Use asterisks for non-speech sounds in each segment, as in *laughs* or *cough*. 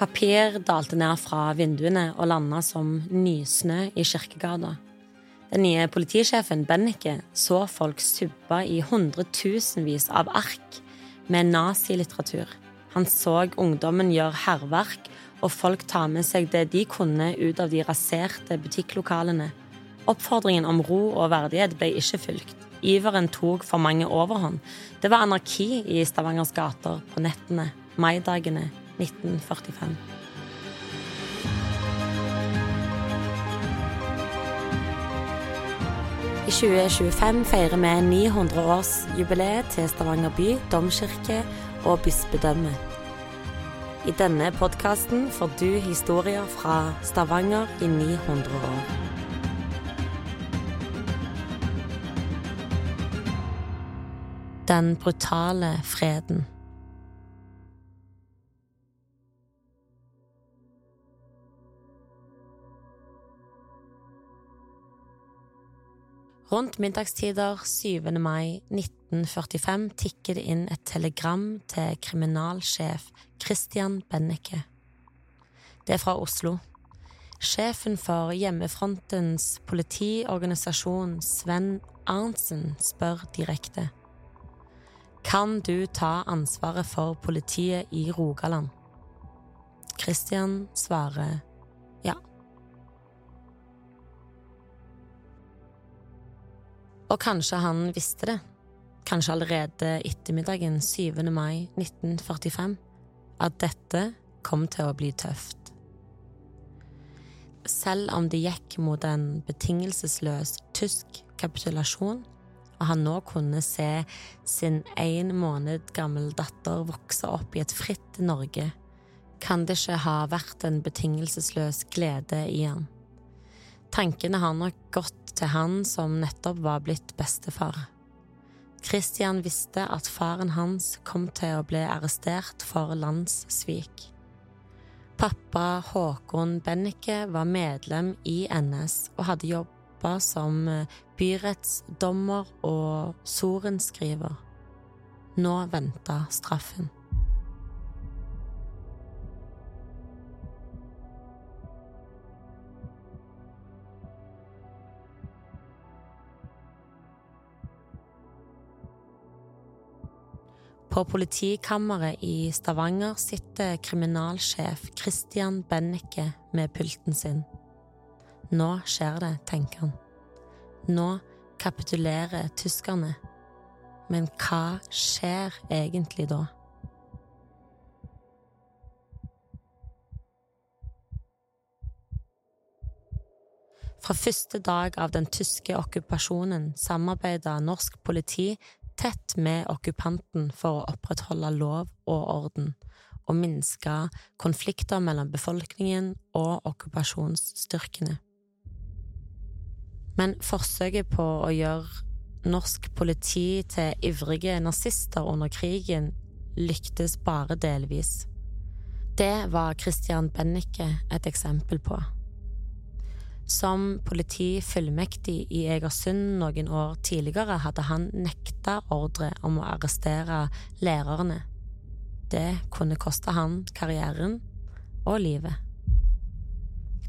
Papir dalte ned fra vinduene og landa som nysnø i kirkegata. Den nye politisjefen, Bennike, så folk subbe i hundretusenvis av ark med nazilitteratur. Han så ungdommen gjøre hærverk, og folk ta med seg det de kunne ut av de raserte butikklokalene. Oppfordringen om ro og verdighet ble ikke fulgt. Iveren tok for mange overhånd. Det var anarki i Stavangers gater på nettene, maidagene 1945. I 2025 feirer vi 900-årsjubileet til Stavanger by, domkirke og bispedømme. I denne podkasten får du historier fra Stavanger i 900 år. Den brutale freden. Rundt middagstider 7. mai 1945 tikker det inn et telegram til kriminalsjef Christian Benneke. Det er fra Oslo. Sjefen for hjemmefrontens politiorganisasjon, Sven Arntzen, spør direkte. Kan du ta ansvaret for politiet i Rogaland? Christian svarer ja. Og kanskje han visste det, kanskje allerede ettermiddagen 7. mai 1945, at dette kom til å bli tøft. Selv om det gikk mot en betingelsesløs tysk kapitulasjon, og han nå kunne se sin en måned gammel datter vokse opp i et fritt Norge, kan det ikke ha vært en betingelsesløs glede i han. Tankene har nok gått til han som nettopp var blitt bestefar. Christian visste at faren hans kom til å bli arrestert for landssvik. Pappa Håkon Bennike var medlem i NS og hadde jobba som byrettsdommer og sorenskriver. Nå venta straffen. På politikammeret i Stavanger sitter kriminalsjef Christian Bennecke med pulten sin. Nå skjer det, tenker han. Nå kapitulerer tyskerne. Men hva skjer egentlig da? Fra første dag av den tyske okkupasjonen samarbeidet norsk politi tett med okkupanten for å opprettholde lov og orden og minske konflikter mellom befolkningen og okkupasjonsstyrkene. Men forsøket på å gjøre norsk politi til ivrige nazister under krigen lyktes bare delvis. Det var Christian Bennicke et eksempel på. Som politifullmektig i Egersund noen år tidligere hadde han nekta ordre om å arrestere lærerne. Det kunne koste han karrieren og livet.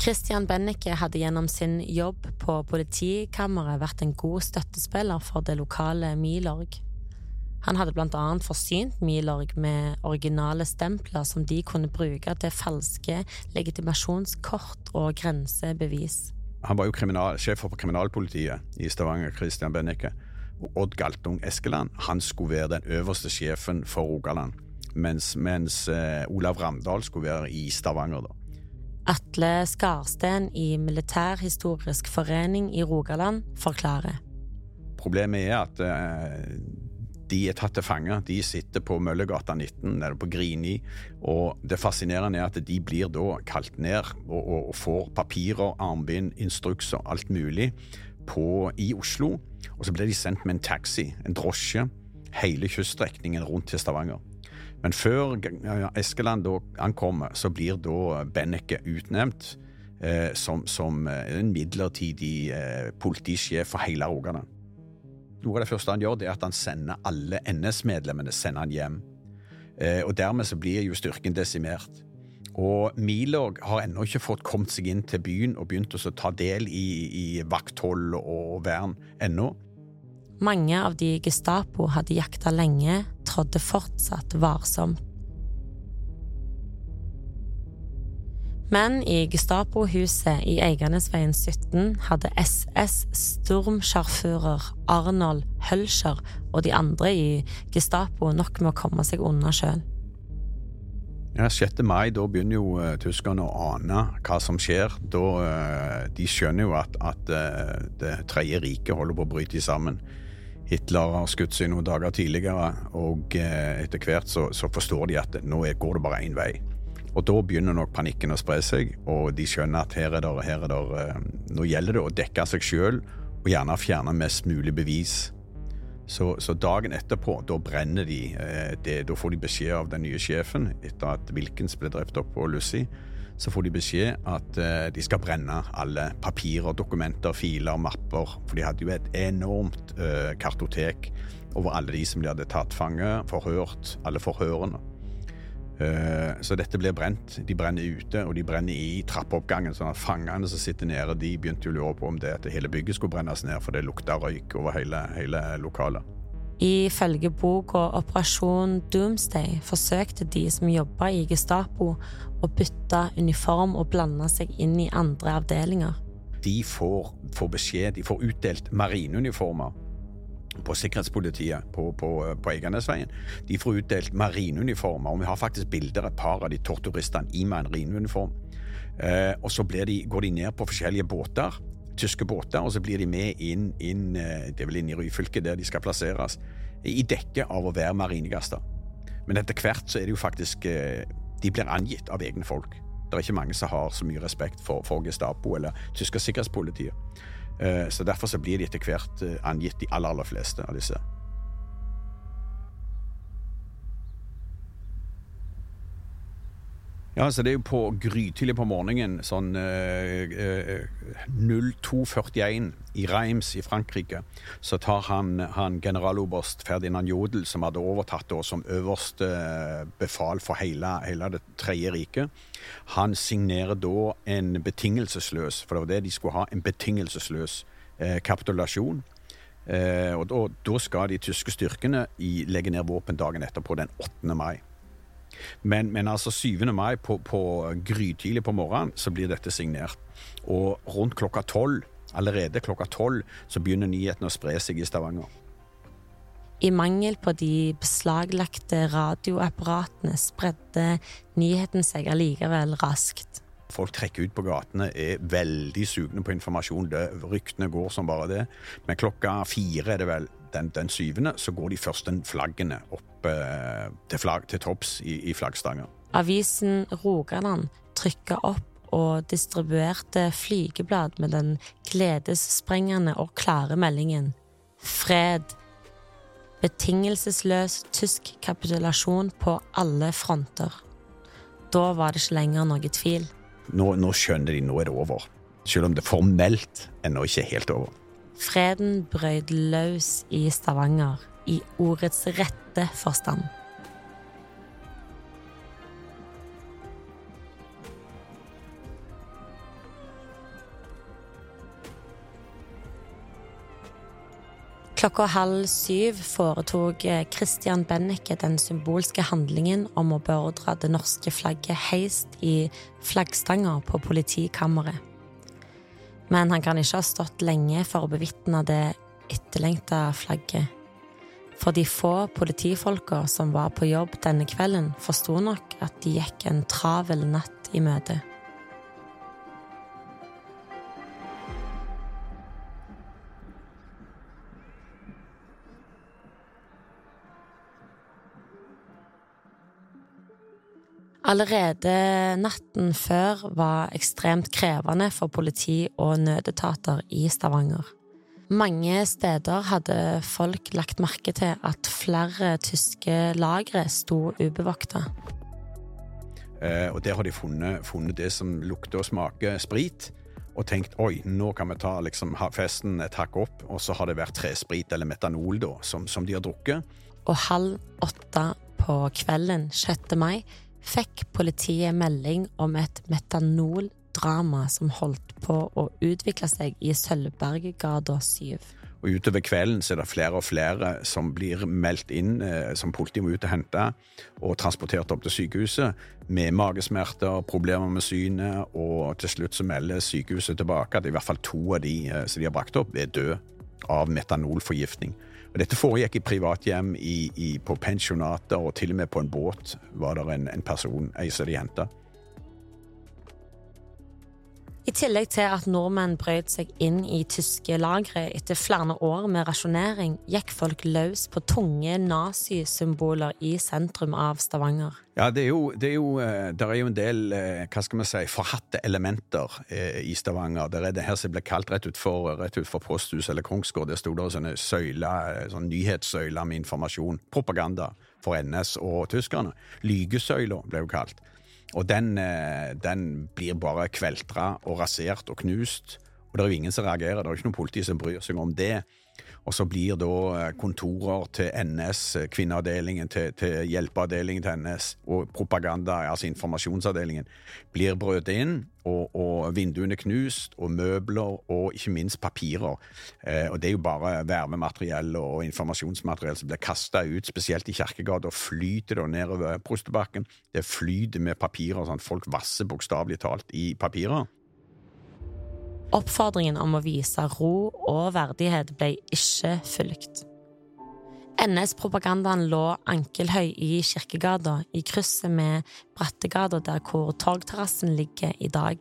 Christian Benneke hadde gjennom sin jobb på politikammeret vært en god støttespiller for det lokale Milorg. Han hadde blant annet forsynt Milorg med originale stempler som de kunne bruke til falske legitimasjonskort og grensebevis. Han var jo sjef for kriminalpolitiet i Stavanger, Christian Benneke. Odd Galtung Eskeland han skulle være den øverste sjefen for Rogaland, mens, mens eh, Olav Ramdal skulle være i Stavanger. da. Atle Skarsten i Militærhistorisk forening i Rogaland forklarer. Problemet er at eh, de er tatt til fange. De sitter på Møllergata 19 nede på Grini. Og det fascinerende er at de blir da kalt ned og, og, og får papirer, armbind, instrukser, alt mulig på, i Oslo. Og så blir de sendt med en taxi, en drosje, hele kyststrekningen rundt til Stavanger. Men før Eskeland da ankommer, så blir da Benneke utnevnt eh, som, som, en midlertidig eh, politisjef for hele Rogaland. Noe av det første han gjør, det er at han sender alle NS-medlemmene sender han hjem. Eh, og dermed så blir jo styrken desimert. Og Milorg har ennå ikke fått kommet seg inn til byen og begynt å ta del i, i vakthold og vern ennå. Mange av de Gestapo hadde jakta lenge, trådde fortsatt varsomt. Men i Gestapo-huset i Eiganesveien 17 hadde SS stormsjarfører Arnold Hølscher og de andre i Gestapo nok med å komme seg unna sjøl. Ja, 6. mai, da begynner jo uh, tyskerne å ane hva som skjer. Da, uh, de skjønner jo at, at uh, Det tredje riket holder på å bryte sammen. Hitler har skutt seg noen dager tidligere, og etter hvert så, så, forstår de at nå går det bare én vei. Og da begynner nok panikken å spre seg, og de skjønner at her er det, her er det Nå gjelder det å dekke seg sjøl, og gjerne fjerne mest mulig bevis. Så, så, dagen etterpå, da brenner de. Eh, det, da får de beskjed av den nye sjefen, etter at Wilkins ble drept opp på Lucy, så får de beskjed at eh, de skal brenne alle papirer, dokumenter, filer, mapper. For de hadde jo et enormt uh, kartotek over alle de som de hadde tatt fange, forhørt, alle forhørene. Eh, så dette blir brent. De brenner ute, og de brenner i trappeoppgangen. sånn at fangene som sitter nede, de begynte å lure på om det at hele bygget skulle brennes ned, for det lukta røyk over hele, hele lokalet. Ifølge boka Operasjon Doomsday forsøkte de som jobba i Gestapo å bytte uniform og blande seg inn i andre avdelinger. De får, får beskjed, de får utdelt marineuniformer på sikkerhetspolitiet på, på, på Eiganesveien. De får utdelt marineuniformer, og vi har faktisk bilder et par av de torturistene i marineuniform. Eh, og så de, går de ned på forskjellige båter, tyske båter, og så blir de med inn, inn eh, det er vel inn i Ryfylke, der de skal plasseres, i dekke av å være marinegaster. Men etter hvert så er det jo faktisk eh, De blir angitt av egne folk. Det er ikke mange som har så mye respekt for, for Gestapo eller tyske sikkerhetspolitiet. Eh, så Derfor så blir de etter hvert angitt, de aller, aller fleste av disse. Ja, så Det er jo på grytidlig på morgenen, sånn eh, eh, 02.41 i Reims i Frankrike, så tar han, han generaloberst Ferdinand Jodel, som hadde overtatt da, som øverste befal for hele, hele Det tredje riket, han signerer da en betingelsesløs, for det var det de skulle ha, en betingelsesløs eh, kapitulasjon. Eh, og da, da, skal de tyske styrkene i, legge ned våpen dagen etterpå, den 8. mai. Men, men altså 7. mai på, på grytidlig på morgenen så blir dette signert. Og rundt klokka tolv, allerede klokka tolv, så begynner nyhetene å spre seg i Stavanger. I mangel på de beslaglagte radioapparatene spredde nyheten seg allikevel raskt. Folk trekker ut på gatene, er veldig sugne på informasjon. Det, ryktene går som bare det. Men klokka fire er det vel den, den syvende, så går de første flaggene opp eh, til, flagg, til topps i, i flaggstanger. Avisen Rogaland trykka opp og distribuerte flygeblad med den gledessprengende og klare meldingen Fred. Betingelsesløs tysk kapitulasjon på alle fronter. Da var det ikke lenger noe tvil. Nå, nå skjønner de nå er det over. Selv om det formelt ennå ikke er helt over. Freden brøyd løs i Stavanger, i ordets rette forstand. Klokka halv syv foretok Christian Bennike den symbolske handlingen om å beordre det norske flagget heist i flaggstanger på politikammeret. Men han kan ikke ha stått lenge for å bevitne det etterlengta flagget. For de få politifolka som var på jobb denne kvelden, forsto nok at de gikk en travel natt i møte. Allerede natten før var ekstremt krevende for politi og nødetater i Stavanger. Mange steder hadde folk lagt merke til at flere tyske lagre sto ubevokta. Eh, og der har de funnet, funnet, det som lukter og smaker sprit, og tenkt oi, nå kan vi ta liksom, festen et hakk opp. Og så har det vært tresprit eller metanol da, som, som de har drukket. Og halv åtte på kvelden 6. mai fikk politiet melding om et metanoldrama som holdt på å utvikle seg i Sølvberggata 7. Og Utover kvelden så er det flere og flere som blir meldt inn, eh, som politiet må ut og hente, og transportert opp til sykehuset med magesmerter, problemer med synet, og til slutt så melder sykehuset tilbake at i hvert fall to av de eh, som de har brakt opp, er døde av metanolforgiftning. Og dette foregikk i privathjem, på pensjonater, og til og med på en båt var det en, en person, ei som de henta. I tillegg til at nordmenn brøt seg inn i tyske lagre etter flere år med rasjonering, gikk folk løs på tunge nazisymboler i sentrum av Stavanger. Ja, det er jo, det er jo, eh, er jo en del eh, hva skal man si, forhatte elementer eh, i Stavanger. Det er det her som ble kalt rett utfor, rett utfor Posthus eller Kongsgård. Der sto det sånne søyler, sånn nyhetssøyler med informasjon. Propaganda for NS og tyskerne. Lygesøyler ble jo kalt. Og den, eh, den blir bare kveltra og rasert og knust. Og det er jo ingen som reagerer, det er jo ikke noe politi som bryr seg om det. Og så blir da eh, kontorer til NS, eh, kvinneavdelingen til, til hjelpeavdelingen til NS, og propaganda, altså informasjonsavdelingen, blir brøt inn, og, og, vinduene knust, og møbler, og ikke minst papirer. Eh, og det er jo bare vervemateriell og informasjonsmateriell som blir kasta ut, spesielt i Kjerkegata, og flyter da nedover Prostebakken. Det flyter med papirer, sånn folk vasser bokstavelig talt i papirer. Oppfordringen om å vise ro og verdighet ble ikke fulgt. NS-propagandaen lå ankelhøy i Kirkegata, i krysset med Brattegata, der hvor Torgterrassen ligger i dag.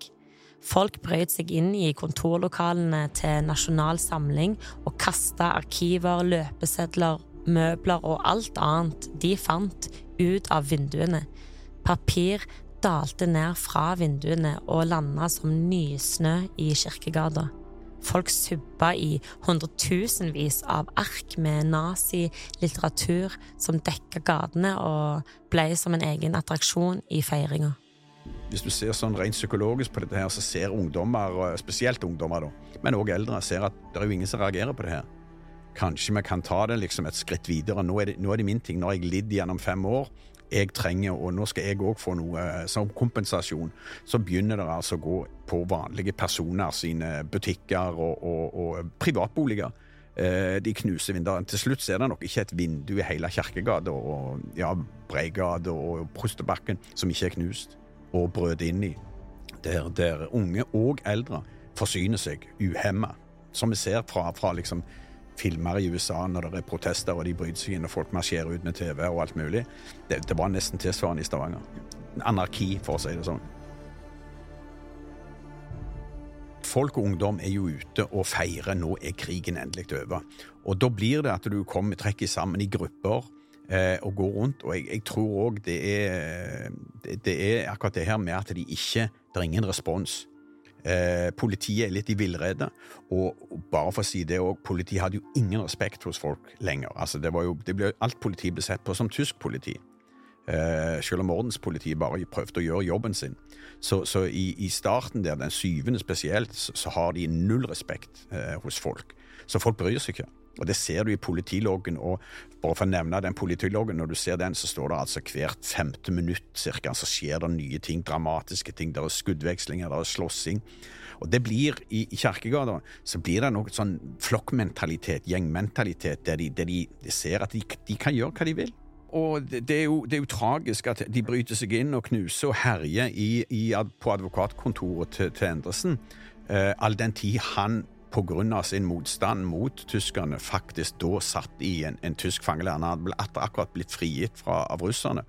Folk brøt seg inn i kontorlokalene til Nasjonal Samling og kasta arkiver, løpesedler, møbler og alt annet de fant, ut av vinduene. Papir, dalte ned fra vinduene og landa som nysnø i Kirkegata. Folk subba i hundretusenvis av ark med nazilitteratur som dekka gatene og ble som en egen attraksjon i feiringa. Hvis du ser sånn rent psykologisk på dette, her, så ser ungdommer, spesielt ungdommer, da, men òg eldre, ser at det er jo ingen som reagerer på det her. Kanskje vi kan ta det liksom et skritt videre. Nå er, det, nå er det min ting. Nå har jeg lidd gjennom fem år jeg trenger, og nå skal jeg òg få noe eh, som kompensasjon, så begynner det altså å gå på vanlige personer sine butikker og, og, og privatboliger. Eh, de knuser vinduene. Til slutt er det nok ikke et vindu i hele Kjerkegata og ja, Breigata og Prostebakken som ikke er knust og brøt inn i. Der, der unge og eldre forsyner seg uhemma. Som vi ser fra, fra liksom filmer i USA når det er protester og de bryter seg inn og folk marsjerer ut med TV og alt mulig. Det, det var nesten tilsvarende i Stavanger. Anarki, for å si det sånn. Folk og ungdom er jo ute og feirer nå er krigen endelig over. Og da blir det at du kommer, trekker sammen i grupper eh, og går rundt. Og jeg, jeg tror òg det, det, det, er akkurat det her med at de ikke Det er ingen respons. Eh, politiet er litt i villrede, og, bare for å si det òg, politiet hadde jo ingen respekt hos folk lenger. Altså, det, var jo, det ble, alt politi ble sett på som tysk politi. Eh, selv om ordenspolitiet bare prøvde å gjøre jobben sin. Så, så i, i, starten der, den syvende spesielt, så, så har de null respekt eh, hos folk. Så folk bryr seg ikke. Og Det ser du i politiloggen. og bare for å nevne den politiloggen, Når du ser den, så står det altså hvert femte minutt cirka, så skjer det nye ting, dramatiske ting. Det er skuddvekslinger, det er slåssing. Og det blir, I, i Kjerkegata så blir det noe sånn flokkmentalitet, gjengmentalitet, der de, der de, de ser at de, de, kan gjøre hva de vil. Og det, er jo, det, er jo, tragisk at de bryter seg inn og knuser og herjer i, i, på advokatkontoret til, til Endresen, eh, all den tid han pga. sin motstand mot tyskerne faktisk da satt i en, en tysk fangeleir. Han hadde akkurat blitt frigitt fra, av russerne,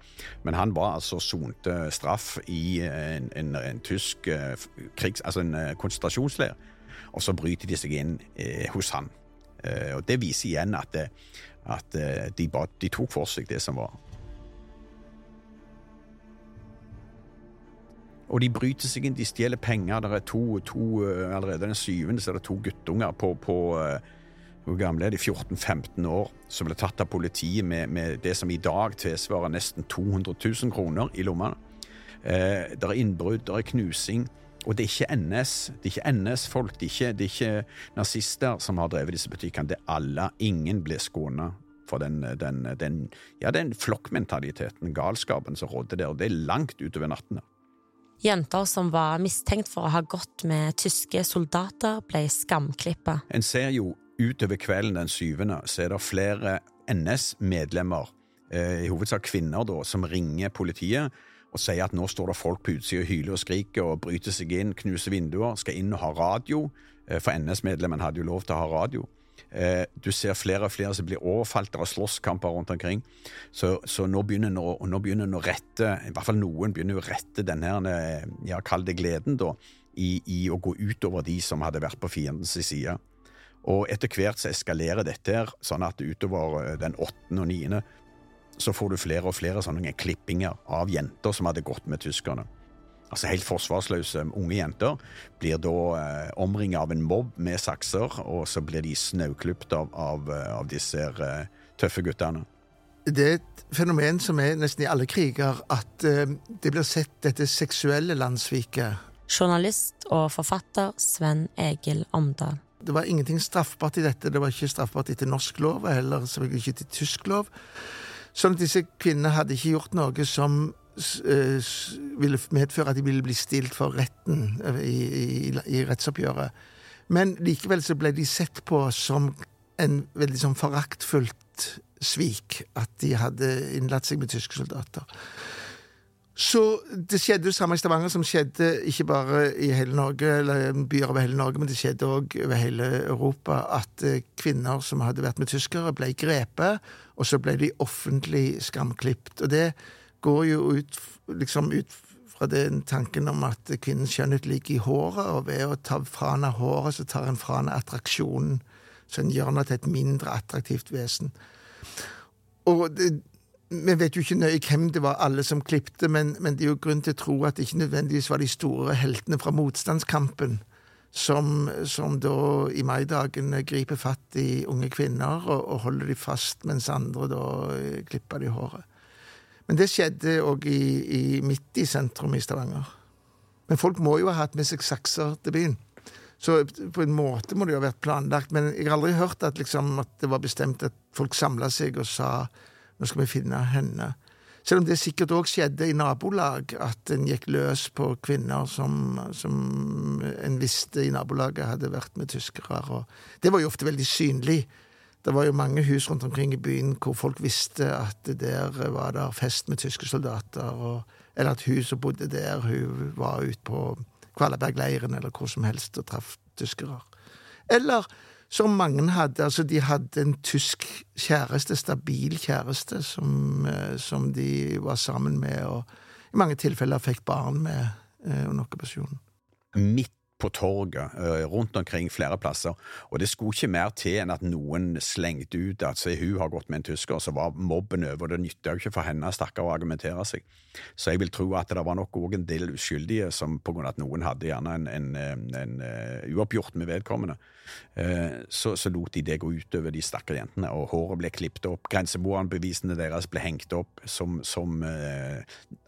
men han var altså sonte straff i en, en, en tysk eh, krigs, altså en eh, konsentrasjonsleir. Og så bryter de seg inn eh, hos han. Eh, og Det viser igjen at, det, at eh, de, bare, de tok for seg det som var Og de bryter seg inn, de stjeler penger. Det er to, to eh, Allerede den syvende så er det to guttunger på, på eh, hvor gamle er de? 14-15 år, som ble tatt av politiet med, med, det som i dag tilsvarer nesten 200 000 kroner i lommene. Eh, det er innbrudd, det er knusing. Og det er ikke NS, det er ikke NS-folk, det, det, er ikke nazister som har drevet disse butikkene. Det er alle. Ingen ble skåna for den, den, den, ja, den flokkmentaliteten, galskapen som rådde der. og Det er langt utover nattene. Jenter som var mistenkt for å ha gått med tyske soldater, ble skamklippa. En ser jo utover kvelden den syvende, så er det flere NS-medlemmer, eh, i hovedsak kvinner, da, som ringer politiet og sier at nå står det folk på utsida og hyler og skriker og bryter seg inn, knuser vinduer, skal inn og ha radio, eh, for NS-medlemmen hadde jo lov til å ha radio. Eh, du ser flere og flere som blir overfalt av slåsskamper rundt omkring. Så, så nå begynner nå, nå begynner å rette, i hvert fall noen begynner å rette denne, eh, ja, kall det gleden, da, i, i, å gå utover de som hadde vært på fiendens side. Og etter hvert så eskalerer dette her, sånn at utover eh, den åttende og niende så får du flere og flere sånne klippinger av jenter som hadde gått med tyskerne altså helt forsvarsløse unge jenter, blir da eh, omringet av en mobb med sakser, og så blir de snauklipt av, av, eh, av, disse eh, tøffe guttene. Det er et fenomen som er nesten i alle kriger, at eh, det blir sett dette seksuelle landssviket. Journalist og forfatter Sven Egil Omdal. Det var ingenting straffbart i dette. Det var ikke straffbart etter norsk lov, eller selvfølgelig ikke til tysk lov. Sånn at disse kvinnene hadde ikke gjort noe som ville medføre at de ville bli stilt for retten eh, i, i, i rettsoppgjøret. Men likevel så ble de sett på som en veldig sånn foraktfullt svik at de hadde innlatt seg med tyske soldater. Så det skjedde det samme i Stavanger som skjedde ikke bare i hele Norge, eller byer over hele Norge, men det skjedde òg over hele Europa, at eh, kvinner som hadde vært med tyskere, ble grepet, og så ble de offentlig skamklipt. Og det går jo ut, liksom ut fra den tanken om at kvinnens skjønnhet ligger i håret, og ved å ta fra henne håret, så tar en fra henne attraksjonen. Så en gjør henne til et mindre attraktivt vesen. Og vi vet jo ikke nøye hvem det var alle som klipte, men, men, det er jo grunn til å tro at det ikke nødvendigvis var de store heltene fra motstandskampen som, som da i maidagen griper fatt i unge kvinner og, og holder de fast, mens andre da klipper de håret. Men det skjedde òg midt i sentrum i Stavanger. Men folk må jo ha hatt med seg sakser til byen. Så på en måte må det jo ha vært planlagt. Men jeg har aldri hørt at, liksom, at det var bestemt at folk samla seg og sa nå skal vi finne henne. Selv om det sikkert òg skjedde i nabolag, at en gikk løs på kvinner som, som en visste i nabolaget hadde vært med tyskere. Det var jo ofte veldig synlig det var jo mange hus rundt omkring i byen hvor folk visste at der var der fest med tyske soldater, og, eller at hun som bodde der, hun var ute på Kvallabergleiren eller hvor som helst og traff tyskere. Eller som mange hadde, altså de hadde en tysk kjæreste, stabil kjæreste, som, eh, som de var sammen med, og i mange tilfeller fikk barn med eh, under okkupasjonen. Midt på torget eh, rundt omkring flere plasser. Og det skulle ikke mer til enn at noen slengte ut at se, hun har gått med en tysker, og så var mobben over. og Det nytta jo ikke for henne stakkar å argumentere seg. Så jeg vil tro at det var nok òg en del uskyldige som på grunn av at noen hadde gjerne en, en, en, en uh, uoppgjort med vedkommende, så, så, lot de det gå utover de stakkars jentene, og håret ble klippet opp. Grenseboerbevisene deres ble hengt opp som, som uh,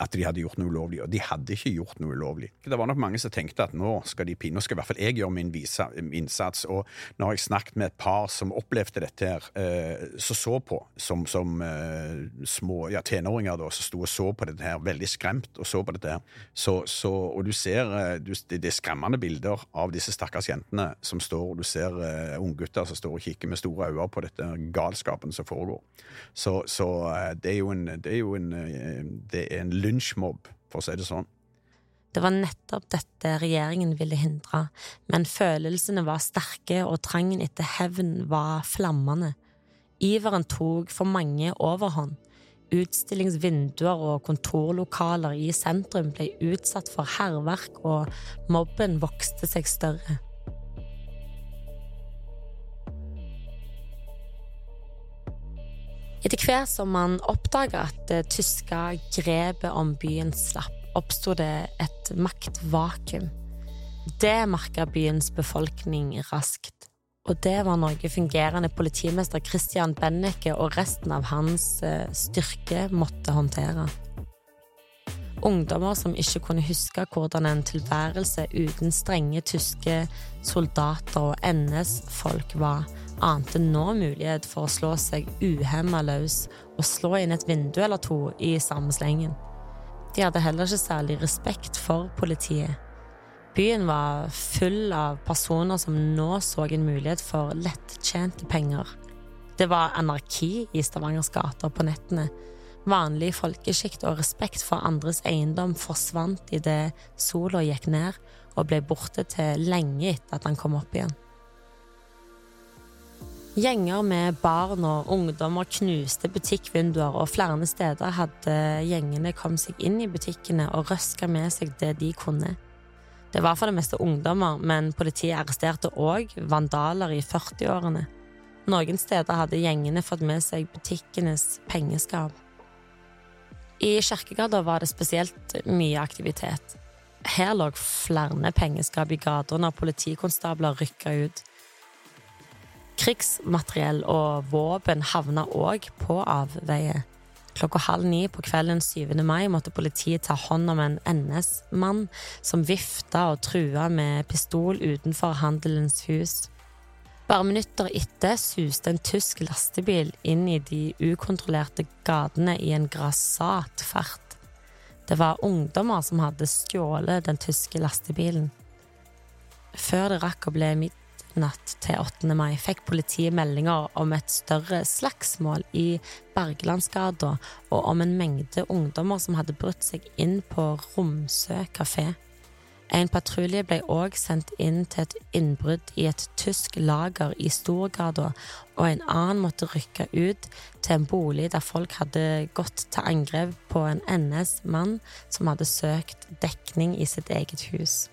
at de hadde gjort noe ulovlig, og de hadde ikke gjort noe ulovlig. Det var nok mange som tenkte at nå skal de pinne, nå skal i hvert fall jeg gjøre min visa, innsats. Og nå har jeg snakket med et par som opplevde dette her, eh, så så på som, som eh, små ja, tenåringer da, som sto og så på dette her, veldig skremt og så på dette her. Så, så, og du ser eh, du, Det er skremmende bilder av disse stakkars jentene som står, og du ser uh, unggutter som står og kikker med store øyne på dette galskapen som foregår. Så, så det er jo en, det er jo en, det er en lynsjmobb, for å si det sånn. Det var nettopp dette regjeringen ville hindre, men følelsene var sterke og trangen etter hevn var flammende. Iveren tok for mange overhånd. Utstillingsvinduer og kontorlokaler i sentrum ble utsatt for hærverk, og mobben vokste seg større. Etter hvert som man oppdaga at det tyske grepet om byen slapp, oppsto det et maktvakuum. Det merka byens befolkning raskt. Og det var noe fungerende politimester Christian Benneke og resten av hans eh, styrke måtte håndtere. Ungdommer som ikke kunne huske hvordan en tilværelse uten strenge tyske soldater og NS-folk var, ante nå mulighet for å slå seg uhemma løs og slå inn et vindu eller to i samme slengen. De hadde heller ikke særlig respekt for politiet. Byen var full av personer som nå så en mulighet for lettjente penger. Det var anarki i Stavangers gater på nettene. Vanlig folkesjikt og respekt for andres eiendom forsvant idet sola gikk ned og ble borte til lenge etter at han kom opp igjen. Gjenger med barn og ungdommer knuste butikkvinduer, og flere steder hadde gjengene kommet seg inn i butikkene og røska med seg det de kunne. Det var for det meste ungdommer, men politiet arresterte òg vandaler i 40-årene. Noen steder hadde gjengene fått med seg butikkenes pengeskap. I Kirkegata var det spesielt mye aktivitet. Her lå flere pengeskap i gata når politikonstabler rykka ut. Krigsmateriell og våpen havna òg på avveie. Klokka halv ni på kvelden 7. mai måtte politiet ta hånd om en NS-mann som vifta og trua med pistol utenfor Handelens hus. Bare minutter etter suste en tysk lastebil inn i de ukontrollerte gatene i en grassat fart. Det var ungdommer som hadde stjålet den tyske lastebilen. Før det rakk å bli midt natt til 8. mai fikk politiet meldinger om et større slagsmål i Bergelandsgata og om en mengde ungdommer som hadde brutt seg inn på Romsø kafé. En patrulje ble òg sendt inn til et innbrudd i et tysk lager i Storgata, og en annen måtte rykke ut til en bolig der folk hadde gått til angrep på en NS-mann som hadde søkt dekning i sitt eget hus.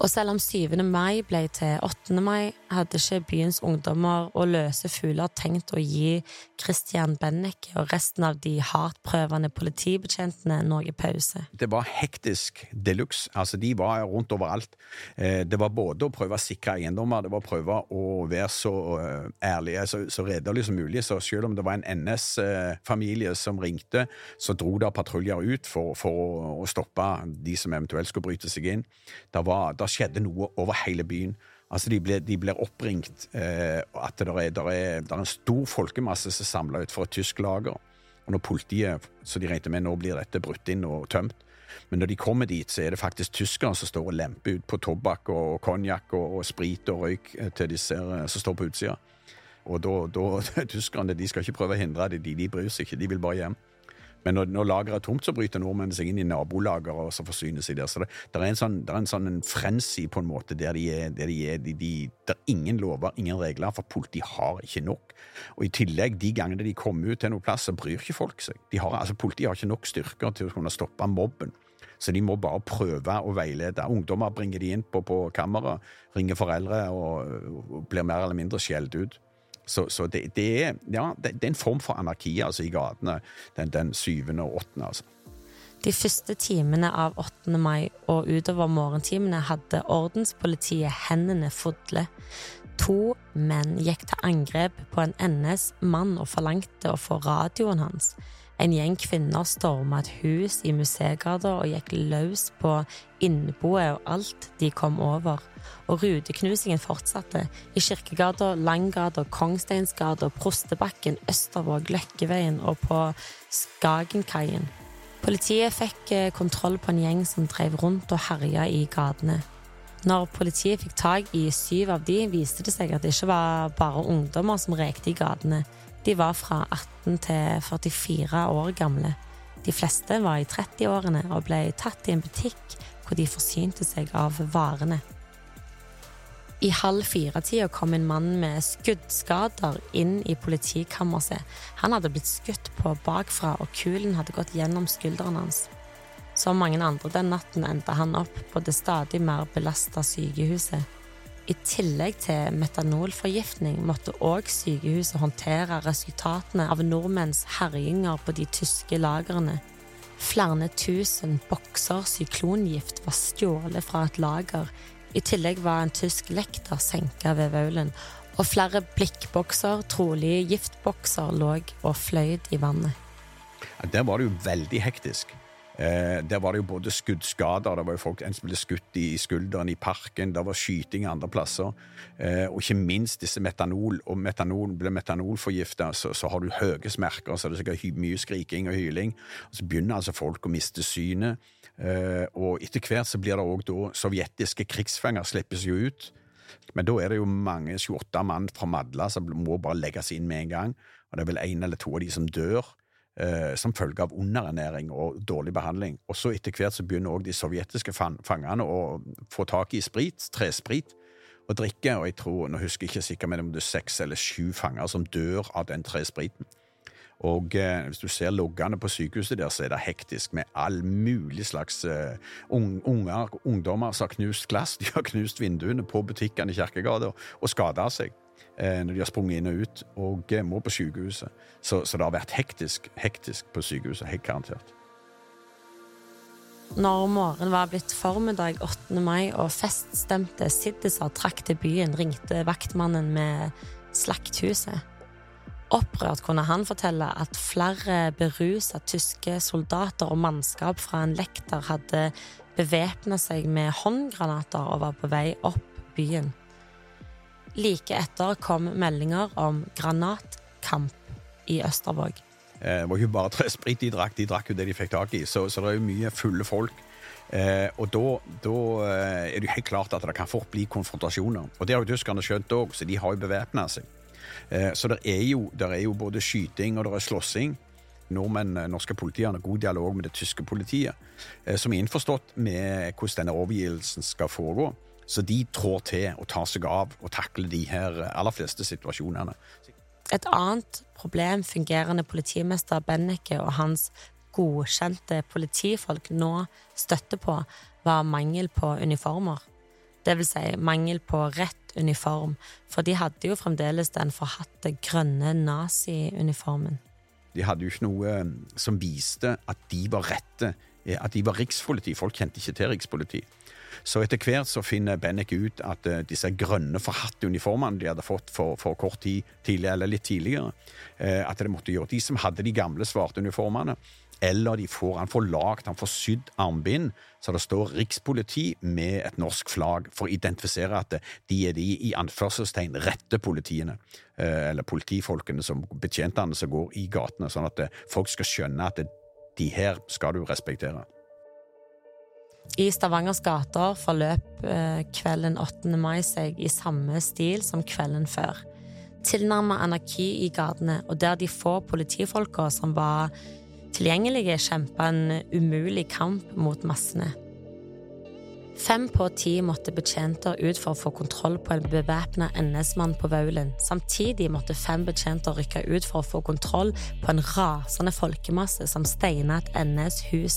Og selv om 7. mai ble til 8. mai, hadde ikke byens ungdommer og løse fugler tenkt å gi Christian Bennecke og resten av de hardtprøvende politibetjentene noe pause. Det var hektisk de luxe. Altså, de var rundt overalt. Eh, det var både å prøve å sikre eiendommer, det var å prøve å være så eh, ærlige, så, så redelig som mulig. Så selv om det var en NS-familie som ringte, så dro da patruljer ut for, for å stoppe de som eventuelt skulle bryte seg inn. Det var, der skjedde noe over hele byen. Altså, De blir, de blir oppringt eh, at det er, der er, der er, en stor folkemasse som er samla ut for et tysk lager. Og når politiet, så de regnet med nå blir dette brutt inn og tømt. Men når de kommer dit, så er det faktisk tyskere som står og lemper ut på tobakk og konjakk og, og, sprit og røyk eh, til de ser, som står på utsida. Og da, da *laughs* Tyskerne de skal ikke prøve å hindre det, de, de bryr seg ikke, de vil bare hjem. Men når, når lageret er tomt, så bryter nordmennene seg inn i nabolageret og så forsyner seg der. Så det, det er en sånn, det er en sånn en frenzy på en måte der de er, der de er de, de, Det ingen lover, ingen regler, for politiet har ikke nok. Og i tillegg, de gangene de kommer ut til noen plass, så bryr ikke folk seg. Har, altså, politiet har ikke nok styrker til å kunne stoppe mobben. Så de må bare prøve å veilede. Ungdommer bringer de inn på, på kammeret, ringer foreldre og, og blir mer eller mindre skjelt ut. Så, så det, det, er, ja, det, det, er en form for anarki altså, i gatene den, den syvende og åttende. Altså. De første timene av 8. mai og utover morgentimene hadde ordenspolitiet hendene fulle. To menn gikk til angrep på en NS-mann og forlangte å få radioen hans. En gjeng kvinner storma et hus i Museegata og gikk løs på innboet og alt de kom over. Og ruteknusingen fortsatte i Kirkegata, Langgata, Kongsteinsgata, Prostebakken, Østervåg, Løkkeveien og på Skagenkaien. Politiet fikk eh, kontroll på en gjeng som drev rundt og herja i gatene. Når politiet fikk tak i syv av de, viste det seg at det ikke var bare ungdommer som rekte i gatene. De var fra 18 til 44 år gamle. De fleste var i 30-årene og ble tatt i en butikk hvor de forsynte seg av varene. I halv fire-tida kom en mann med skuddskader inn i politikammerset. Han hadde blitt skutt på bakfra, og kulen hadde gått gjennom skulderen hans. Som mange andre den natten endte han opp på det stadig mer belasta sykehuset. I tillegg til metanolforgiftning måtte òg sykehuset håndtere resultatene av nordmenns herjinger på de tyske lagrene. Flere tusen bokser syklongift var stjålet fra et lager. I tillegg var en tysk lekter senka ved Vaulen, og flere blikkbokser, trolig giftbokser, lå og fløyd i vannet. Der var det jo veldig hektisk. Eh, der var det jo både skuddskader, det var jo folk en som ble skutt i skulderen i parken, det var skyting andre plasser, eh, og ikke minst disse metanol. Og metanol ble metanolforgifta, så, så, har du høye smerker, så er det sikkert mye skriking og hyling. Og så begynner altså folk å miste synet, eh, og etter hvert så blir det òg da sovjetiske krigsfanger slippes jo ut. Men da er det jo mange 28 mann fra Madla som må bare legges inn med en gang. Og det er vel én eller to av de som dør eh, som følge av underernæring og dårlig behandling. Og så etter hvert så begynner òg de sovjetiske fangene å få tak i sprit, tresprit, og drikke. Og jeg tror, nå husker jeg ikke sikkert om det er seks eller sju fanger som dør av den trespriten. Og eh, hvis du ser loggene på sykehuset der, så er det hektisk med all mulig slags eh, unger, ungdommer som har knust glass. De har knust vinduene på butikkene i Kjerkegata og skada seg. Eh, når de har sprunget inn og ut, og må på sykehuset. Så, så det har vært hektisk, hektisk på sykehuset, helt garantert. Når morgenen var blitt formiddag 8. mai og feststemte siddiser trakk til byen, ringte vaktmannen med Slakthuset. Opprørt kunne han fortelle at flere berusa tyske soldater og mannskap fra en lekter hadde bevæpna seg med håndgranater og var på vei opp byen. Like etter kom meldinger om granatkamp i Østervåg. Det var ikke bare tresprit de drakk, de drakk jo det de fikk tak i. Så, så det er jo mye fulle folk. Eh, og da, da, eh, er det jo helt klart at det kan fort bli konfrontasjoner. Og det har jo tyskerne skjønt òg, så de har jo bevæpna seg. Eh, så det er, jo, det er jo både skyting og det slåssing. Nordmenn, eh, norske politiet har god dialog med det tyske politiet, eh, som er innforstått med hvordan denne overgivelsen skal foregå. Så de trår til og tar seg av og takler de her aller fleste situasjonene. Et annet problem fungerende politimester Benneke og hans godkjente politifolk nå støtter på, var mangel på uniformer. Det vil si mangel på rett uniform, for de hadde jo fremdeles den forhatte grønne nazi-uniformen. De hadde jo ikke noe eh, som viste at de var rette, eh, at de var rikspoliti. Folk kjente ikke til rikspoliti. Så etter hvert så finner Bennek ut at uh, disse grønne, forhatte uniformene de hadde fått for, for kort tid tidligere, eller litt tidligere, uh, at det måtte gjøre De som hadde de gamle svarte uniformene, eller de får, han får lagd, han får sydd armbind så det står rikspoliti med et norsk flagg for å identifisere at de er de i anførselstegn rette politiene, eller politifolkene, som betjentene som går i gatene, sånn at folk skal skjønne at de her skal du respektere. I Stavangers gater forløp eh, kvelden 8. mai seg i samme stil som kvelden før. Tilnærmet anarki i gatene, og der de få politifolka som var tilgjengelige, kjempa en umulig kamp mot massene. Fem på ti måtte betjenter ut for å få kontroll på en bevæpna NS-mann på Vaulen. Samtidig måtte fem betjenter rykke ut for å få kontroll på en rasende folkemasse som steina et NS-hus.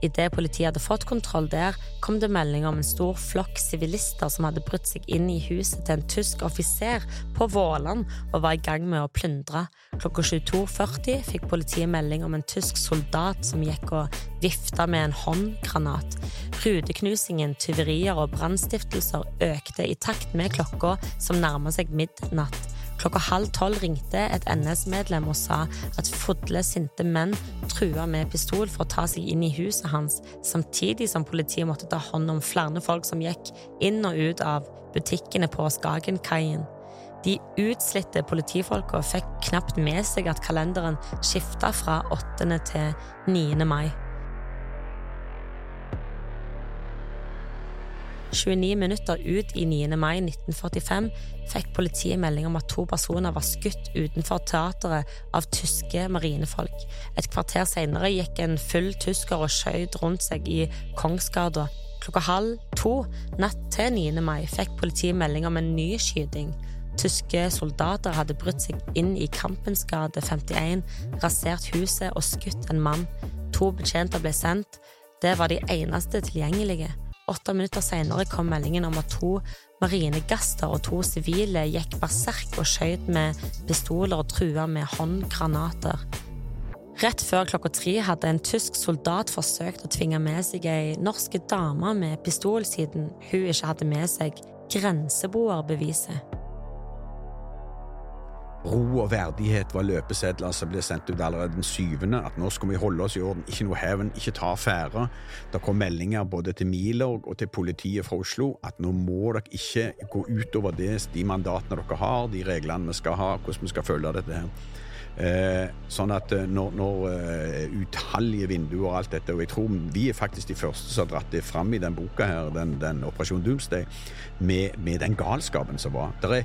Idet politiet hadde fått kontroll der, kom det melding om en stor flokk sivilister som hadde brutt seg inn i huset til en tysk offiser på Våland og var i gang med å plyndre. Klokka 22.40 fikk politiet melding om en tysk soldat som gikk og vifta med en håndgranat. Rudeknusingen tyverier og brannstiftelser økte i takt med klokka som nærma seg midnatt. Klokka halv tolv ringte et NS-medlem og sa at fodle, sinte menn trua med pistol for å ta seg inn i huset hans, samtidig som politiet måtte ta hånd om flere folk som gikk inn og ut av butikkene på Skagenkaien. De utslitte politifolka fikk knapt med seg at kalenderen skifta fra 8. til 9. mai. 29 minutter ut i 9. mai 1945 fikk politiet melding om at to personer var skutt utenfor teateret av tyske marinefolk. Et kvarter senere gikk en full tysker og skjøt rundt seg i Kongsgata. Klokka halv to natt til 9. mai fikk politiet melding om en ny skyting. Tyske soldater hadde brutt seg inn i Kampens gate 51, rasert huset og skutt en mann. To betjenter ble sendt. Det var de eneste tilgjengelige. Åtte minutter senere kom meldingen om at to marinegaster og to sivile gikk berserk og skjøt med pistoler og trua med håndgranater. Rett før klokka tre hadde en tysk soldat forsøkt å tvinge med seg ei norsk dame med pistol, siden hun ikke hadde med seg grenseboerbeviset. Ro og verdighet var løpesedler som ble sendt ut allerede den syvende. At nå skal vi holde oss i orden, ikke noe hevn, ikke ta affære. Det kom meldinger både til Milorg og til politiet fra Oslo at nå må dere ikke gå utover det, de mandatene dere har, de reglene vi skal ha, hvordan vi skal følge dette her. Eh, sånn at eh, når, når uh, utallige vinduer og alt dette Og jeg tror vi er faktisk de første som har dratt det fram i den boka her, den, den Operasjon Doomsday, med, med, den galskapen som var. Det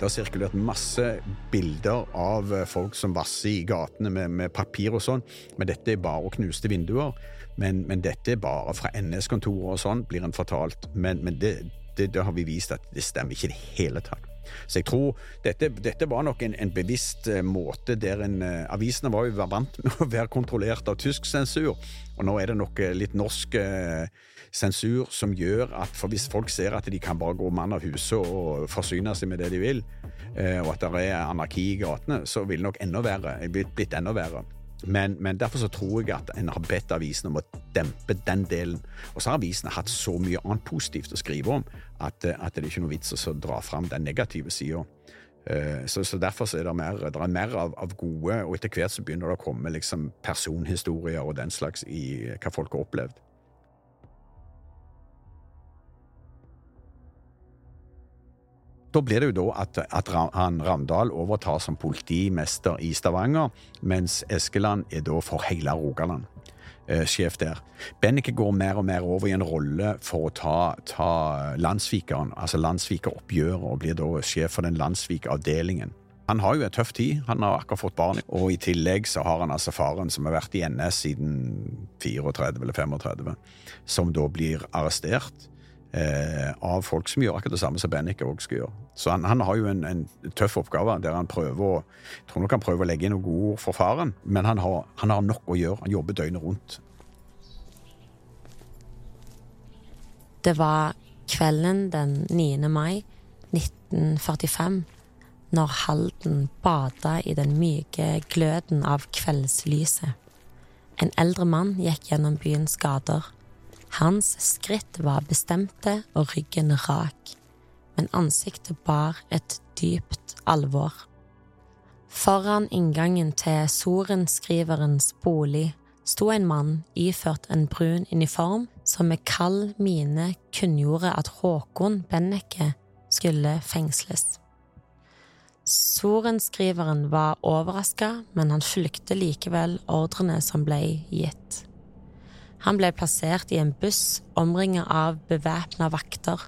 har sirkulert masse bilder av folk som vasser i gatene med, med papir og sånn, men dette er bare knuste vinduer. Men, men dette er bare fra NS-kontoret og sånn, blir en fortalt. Men, men det, det, det har vi vist at det stemmer ikke i det hele tatt. Så jeg tror dette, dette var nok en, en, bevisst eh, måte der en uh, Avisene var jo vant med å være kontrollert av tysk sensur, og nå er det nok uh, litt norsk sensur som gjør at for hvis folk ser at de kan bare gå mann av huset og forsyne seg med det de vil, og at det er anarki i gatene, så vil det nok enda blitt, blitt enda verre. Men, men, derfor så tror jeg at en har bedt avisen om å dempe den delen. Og så har avisene hatt så mye annet positivt å skrive om at, at det er ikke noe vits å dra fram den negative sida. Eh, så, så, derfor så er det mer, det er mer av, av, gode, og etter hvert så begynner det å komme liksom personhistorier og den slags i hva folk har opplevd. Da blir det jo da at, at han Ravndal overtar som politimester i Stavanger, mens Eskeland er da for hele Rogaland. Eh, sjef der. Bennike går mer og mer over i en rolle for å ta, ta landssvikeren, altså landssvikeroppgjøret, og blir da sjef for den landssvikavdelingen. Han har jo en tøff tid, han har akkurat fått barn, og i tillegg så har han altså faren som har vært i NS siden 34 eller 35, som da blir arrestert eh, av folk som gjør akkurat det samme som Bennik òg skal gjøre. Så han, han har jo en, en, tøff oppgave der han prøver å jeg tror nok han prøver å legge inn noen gode ord for faren, men han har, han har nok å gjøre. Han jobber døgnet rundt. Det var kvelden den 9. mai 1945 når Halden bada i den myke gløden av kveldslyset. En eldre mann gikk gjennom byens gater. Hans skritt var bestemte og ryggen rak, men ansiktet bar et dypt alvor. Foran inngangen til sorenskriverens bolig sto en mann iført en brun uniform som med kald mine kunngjorde at Håkon Benneke skulle fengsles. Sorenskriveren var overraska, men han fulgte likevel ordrene som ble gitt. Han ble plassert i en buss omringet av bevæpna vakter,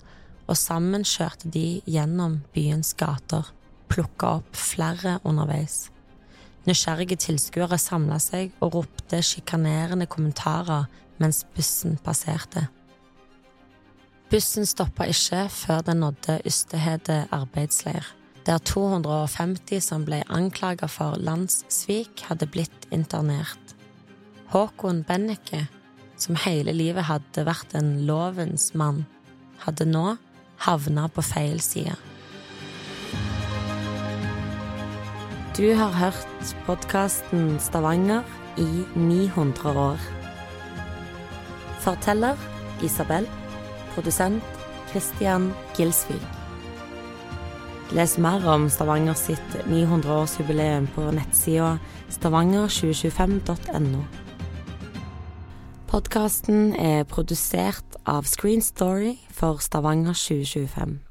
og sammen kjørte de gjennom byens gater, plukka opp flere underveis. Nysgjerrige tilskuere samla seg og ropte sjikanerende kommentarer mens bussen passerte. Bussen stoppa ikke før den nådde Ystehede arbeidsleir, der 250 som ble anklaga for landssvik, hadde blitt internert. Håkon Benneke som hele livet hadde vært en lovens mann, hadde nå havna på feil side. Du har hørt podkasten Stavanger i 900 år. Forteller Isabel. Produsent Christian Gilsvik. Les mer om Stavanger sitt 900-årsjubileum på nettsida stavanger2025.no. Podkasten er produsert av Screen Story for Stavanger 2025.